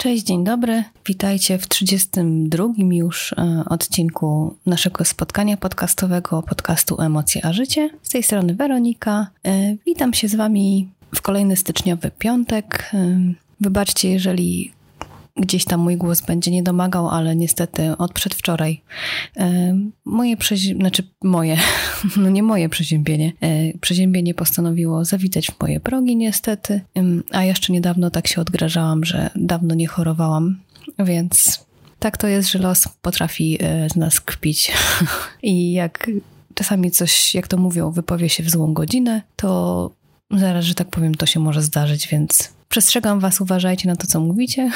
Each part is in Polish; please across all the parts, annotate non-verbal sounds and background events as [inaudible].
Cześć, dzień dobry. Witajcie w 32 już e, odcinku naszego spotkania podcastowego podcastu Emocje a Życie. Z tej strony Weronika. E, witam się z Wami w kolejny styczniowy piątek. E, wybaczcie, jeżeli gdzieś tam mój głos będzie nie domagał, ale niestety od przedwczoraj moje przeziębienie, znaczy moje, [laughs] no nie moje przeziębienie, przeziębienie postanowiło zawitać w moje progi niestety, a jeszcze niedawno tak się odgrażałam, że dawno nie chorowałam, więc tak to jest, że los potrafi z nas kpić. [laughs] I jak czasami coś, jak to mówią, wypowie się w złą godzinę, to zaraz, że tak powiem, to się może zdarzyć, więc Przestrzegam was, uważajcie na to, co mówicie.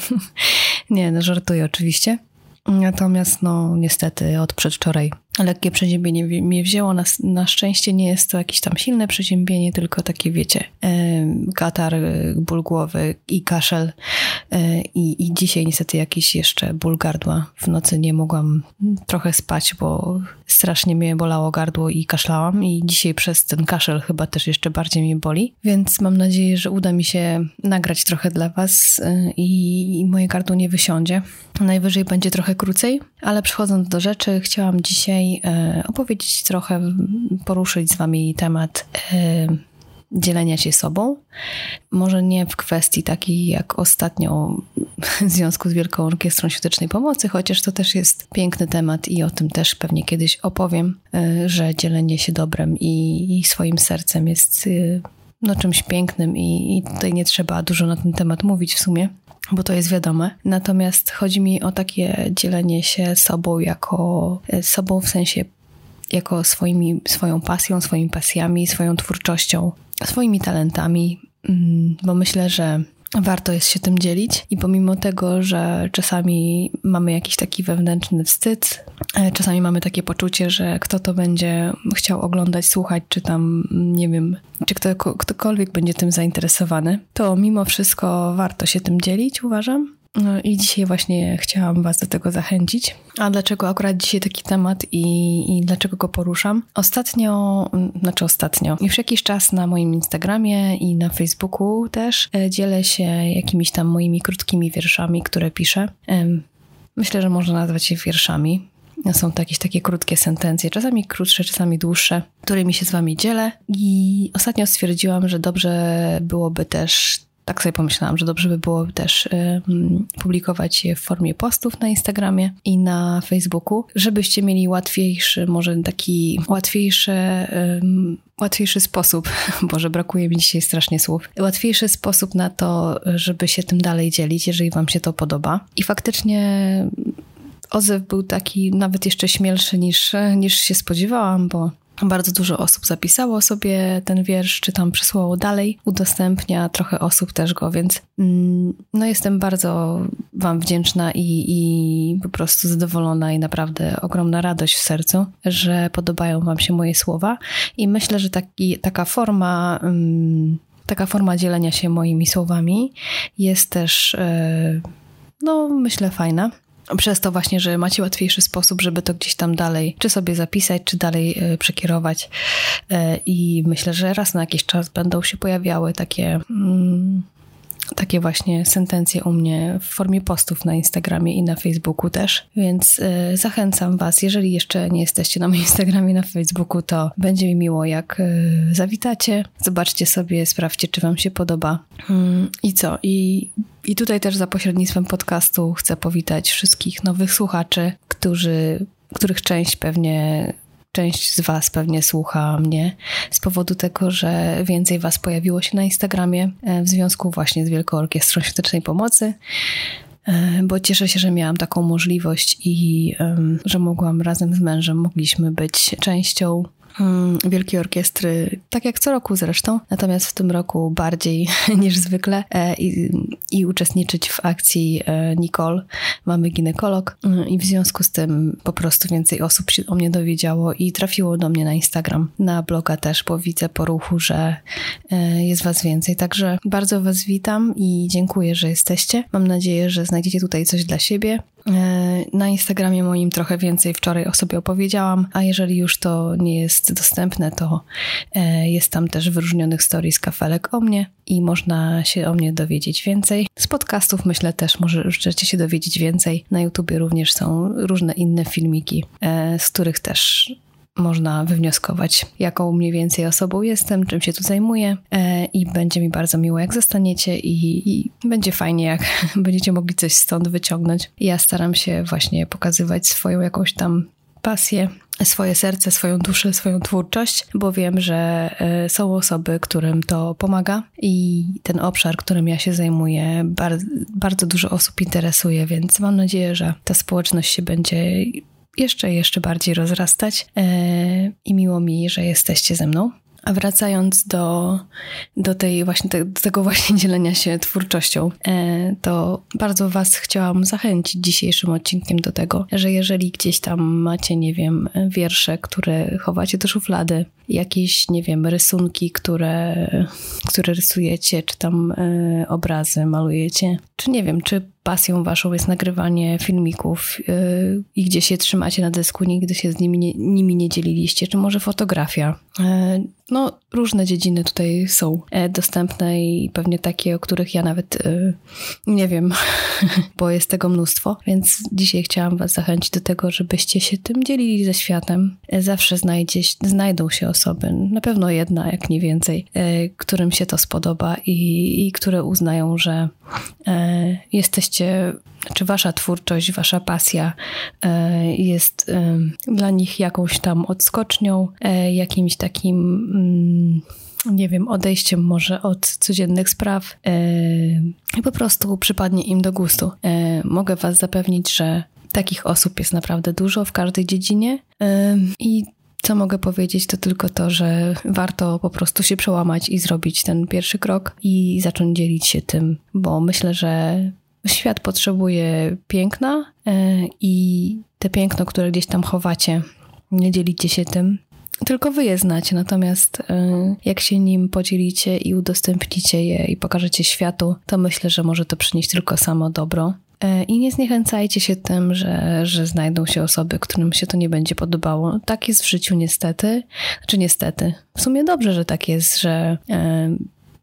[laughs] nie, no żartuję oczywiście. Natomiast no niestety od przedwczoraj lekkie przeziębienie mnie wzięło. Na, na szczęście nie jest to jakieś tam silne przeziębienie, tylko takie wiecie, katar, ból głowy i kaszel. E, I, I dzisiaj niestety jakiś jeszcze ból gardła. W nocy nie mogłam trochę spać, bo strasznie mnie bolało gardło i kaszlałam. I dzisiaj przez ten kaszel chyba też jeszcze bardziej mnie boli. Więc mam nadzieję, że uda mi się nagrać trochę dla Was e, i, i moje gardło nie wysiądzie. Najwyżej będzie trochę krócej, ale przechodząc do rzeczy, chciałam dzisiaj e, opowiedzieć trochę, poruszyć z Wami temat dzielenia się sobą. Może nie w kwestii takiej jak ostatnio w związku z Wielką Orkiestrą Świątecznej Pomocy, chociaż to też jest piękny temat i o tym też pewnie kiedyś opowiem, e, że dzielenie się dobrem i, swoim sercem jest e, no, czymś pięknym i, i tutaj nie trzeba dużo na ten temat mówić w sumie bo to jest wiadome. Natomiast chodzi mi o takie dzielenie się sobą jako e, sobą w sensie jako swoimi, swoją pasją, swoimi pasjami, swoją twórczością, swoimi talentami, mm, bo myślę, że warto jest się tym dzielić i pomimo tego, że czasami mamy jakiś taki wewnętrzny wstyd, e, czasami mamy takie poczucie, że kto to będzie chciał oglądać, słuchać, czy tam, nie wiem, czy kto, ktokolwiek będzie tym zainteresowany, to mimo wszystko warto się tym dzielić, uważam. No i dzisiaj właśnie chciałam Was do tego zachęcić. A dlaczego akurat dzisiaj taki temat i, i, dlaczego go poruszam? Ostatnio, znaczy ostatnio, już jakiś czas na moim Instagramie i na Facebooku też e, dzielę się jakimiś tam moimi krótkimi wierszami, które piszę. Myślę, że można nazwać je wierszami. Są to jakieś takie krótkie sentencje, czasami krótsze, czasami dłuższe, którymi się z Wami dzielę. I ostatnio stwierdziłam, że dobrze byłoby też tak sobie pomyślałam, że dobrze by było też publikować je w formie postów na Instagramie i na Facebooku, żebyście mieli łatwiejszy, może taki łatwiejszy, łatwiejszy sposób, [laughs] Boże, brakuje mi dzisiaj strasznie słów, łatwiejszy sposób na to, żeby się tym dalej dzielić, jeżeli Wam się to podoba. I faktycznie odzew był taki nawet jeszcze śmielszy niż, niż się spodziewałam, bo bardzo dużo osób zapisało sobie ten wiersz, czy tam przesłało dalej, udostępnia trochę osób też go, więc mm, no jestem bardzo Wam wdzięczna i, i po prostu zadowolona i naprawdę ogromna radość w sercu, że podobają Wam się moje słowa i myślę, że taki, taka forma. Mm, taka forma dzielenia się moimi słowami jest też, e, no myślę, fajna przez to właśnie, że macie łatwiejszy sposób, żeby to gdzieś tam dalej, czy sobie zapisać, czy dalej e, przekierować. E, I myślę, że raz na jakiś czas będą się pojawiały takie. Takie właśnie sentencje u mnie w formie postów na Instagramie i na Facebooku też, więc y, zachęcam Was, jeżeli jeszcze nie jesteście na moim Instagramie, na Facebooku, to będzie mi miło, jak y, zawitacie, zobaczcie sobie, sprawdźcie, czy Wam się podoba. Mm, I co? I, I tutaj też za pośrednictwem podcastu chcę powitać wszystkich nowych słuchaczy, którzy których część pewnie Część z Was pewnie słucha mnie z powodu tego, że więcej Was pojawiło się na Instagramie e, w związku właśnie z Wielką Orkiestrą Świątecznej Pomocy e, bo cieszę się, że miałam taką możliwość i że mogłam razem z mężem, mogliśmy być częścią Wielkiej Orkiestry, tak jak co roku zresztą, natomiast w tym roku bardziej [laughs] niż zwykle e, i, i uczestniczyć w akcji e, Nicole. Mamy ginekolog mm, i w związku z tym po prostu więcej osób się o mnie dowiedziało i trafiło do mnie na Instagram, na bloga też, bo widzę po ruchu, że e, jest was więcej. Także bardzo was witam i dziękuję, że jesteście. Mam nadzieję, że znajdziecie tutaj coś dla siebie Na Instagramie moim trochę więcej wczoraj o sobie opowiedziałam, a jeżeli już to nie jest dostępne, to jest tam też wyróżnionych stories kafelek o mnie i można się o mnie dowiedzieć więcej. Z podcastów myślę też możecie się dowiedzieć więcej. Na YouTubie również są różne inne filmiki, z których też można wywnioskować, jaką mniej więcej osobą jestem, czym się tu zajmuję e, i będzie mi bardzo miło, jak zostaniecie i, i będzie fajnie, jak [laughs] będziecie mogli coś stąd wyciągnąć. Ja staram się właśnie pokazywać swoją jakąś tam pasję, swoje serce, swoją duszę, swoją twórczość, bo wiem, że e, są osoby, którym to pomaga i ten obszar, którym ja się zajmuję, bardzo, bardzo dużo osób interesuje, więc mam nadzieję, że ta społeczność się będzie jeszcze, jeszcze bardziej rozrastać e, i miło mi, że jesteście ze mną. A wracając do, do, tej właśnie, do tego właśnie dzielenia się twórczością, e, to bardzo Was chciałam zachęcić dzisiejszym odcinkiem do tego, że jeżeli gdzieś tam macie, nie wiem, wiersze, które chowacie do szuflady, jakieś, nie wiem, rysunki, które, które rysujecie, czy tam e, obrazy malujecie, czy nie wiem, czy pasją waszą jest nagrywanie filmików yy, i gdzie się trzymacie na dysku, nigdy się z nimi nie, nimi nie dzieliliście, czy może fotografia. Yy, no, różne dziedziny tutaj są dostępne i pewnie takie, o których ja nawet y, nie wiem, [laughs] bo jest tego mnóstwo, więc dzisiaj chciałam was zachęcić do tego, żebyście się tym dzielili ze światem. Y, zawsze znajdzie, znajdą się osoby, na pewno jedna, jak nie więcej, y, którym się to spodoba i, i które uznają, że jesteście jesteście, czy wasza twórczość, wasza pasja e, jest e, dla nich jakąś tam odskocznią, e, jakimś takim mm, nie wiem, odejściem może od codziennych spraw i po prostu przypadnie im do gustu. Mogę Was zapewnić, że takich osób jest naprawdę dużo w każdej dziedzinie i co mogę powiedzieć, to tylko to, że warto po prostu się przełamać i zrobić ten pierwszy krok i zacząć dzielić się tym, bo myślę, że Świat potrzebuje piękna e, i te piękno, które gdzieś tam chowacie, nie dzielicie się tym, tylko wy je znacie. Natomiast e, jak się nim podzielicie i udostępnicie je i pokażecie światu, to myślę, że może to przynieść tylko samo dobro. E, I nie zniechęcajcie się tym, że, że znajdą się osoby, którym się to nie będzie podobało. Tak jest w życiu niestety. Znaczy niestety. W sumie dobrze, że tak jest, że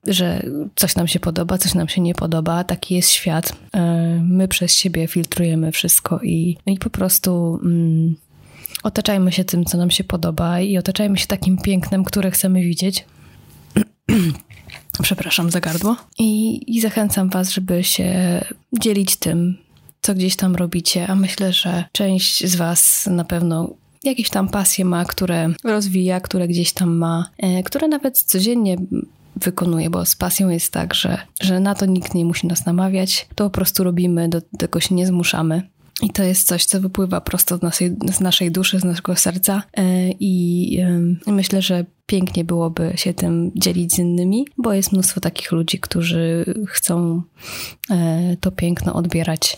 że coś nam się podoba, coś nam się nie podoba. Taki jest świat. E, my przez siebie filtrujemy wszystko i, i po prostu mm, otaczajmy się tym, co nam się podoba i otaczajmy się takim pięknem, które chcemy widzieć. [clears throat] Przepraszam za gardło. I, I zachęcam Was, żeby się dzielić tym, co gdzieś tam robicie, a myślę, że część z Was na pewno jakieś tam pasje ma, które rozwija, które gdzieś tam ma, e, które nawet codziennie wykonuje, bo z pasją jest tak, że, że na to nikt nie musi nas namawiać, to po prostu robimy, do tego się nie zmuszamy. I to jest coś, co wypływa prosto z naszej, z naszej duszy, z naszego serca. E, I myślę, że pięknie byłoby się tym dzielić z innymi, bo jest mnóstwo takich ludzi, którzy chcą e, to piękno odbierać.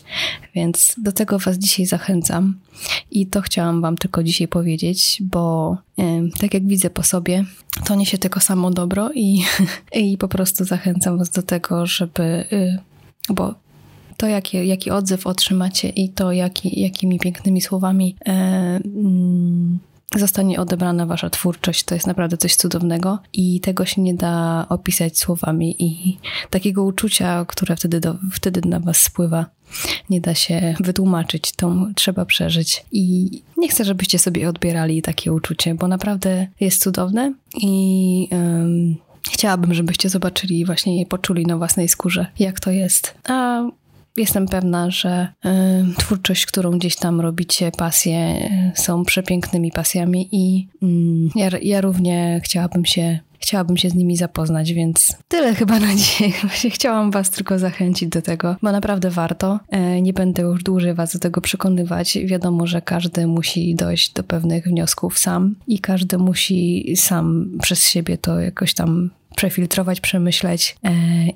Więc do tego Was dzisiaj zachęcam. I to chciałam Wam tylko dzisiaj powiedzieć, bo tak jak widzę po sobie, to niesie tylko samo dobro i, [laughs] i po prostu zachęcam Was do tego, żeby. Y, bo to, jaki, jaki odzew otrzymacie i to, jaki, jakimi pięknymi słowami e, mm, zostanie odebrana wasza twórczość, to jest naprawdę coś cudownego i tego się nie da opisać słowami i takiego uczucia, które wtedy, do, wtedy na was spływa, nie da się wytłumaczyć, to trzeba przeżyć. I nie chcę, żebyście sobie odbierali takie uczucie, bo naprawdę jest cudowne i um, chciałabym, żebyście zobaczyli właśnie i poczuli na własnej skórze, jak to jest. A Jestem pewna, że y, twórczość, którą gdzieś tam robicie, pasje y, są przepięknymi pasjami i y, ja, ja równie chciałabym się chciałabym się z nimi zapoznać, więc tyle chyba na dzisiaj. [laughs] Chciałam Was tylko zachęcić do tego, bo naprawdę warto. E, nie będę już dłużej Was do tego przekonywać. Wiadomo, że każdy musi dojść do pewnych wniosków sam i każdy musi sam przez siebie to jakoś tam przefiltrować, przemyśleć e,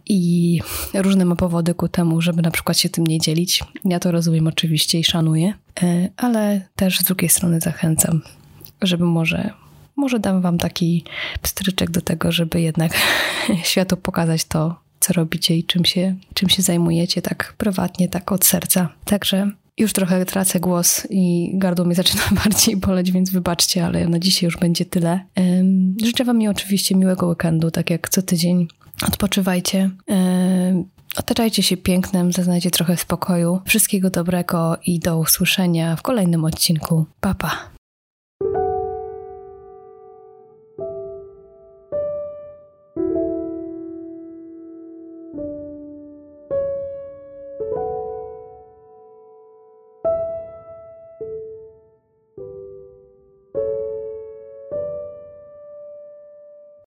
i różne ma powody ku temu, żeby na przykład się tym nie dzielić. Ja to rozumiem oczywiście i szanuję, e, ale też z drugiej strony zachęcam, żeby może może dam wam taki pstryczek do tego, żeby jednak [laughs] światu pokazać to, co robicie i czym się, czym się zajmujecie tak prywatnie, tak od serca. Także Już trochę tracę głos i gardło mnie [laughs] zaczyna bardziej boleć, więc wybaczcie, ale na dzisiaj już będzie tyle. Życzę Wam oczywiście miłego weekendu, tak jak co tydzień. Odpoczywajcie. Otaczajcie się pięknem, zaznajcie trochę spokoju. Wszystkiego dobrego i do usłyszenia w kolejnym odcinku. Papa. Pa.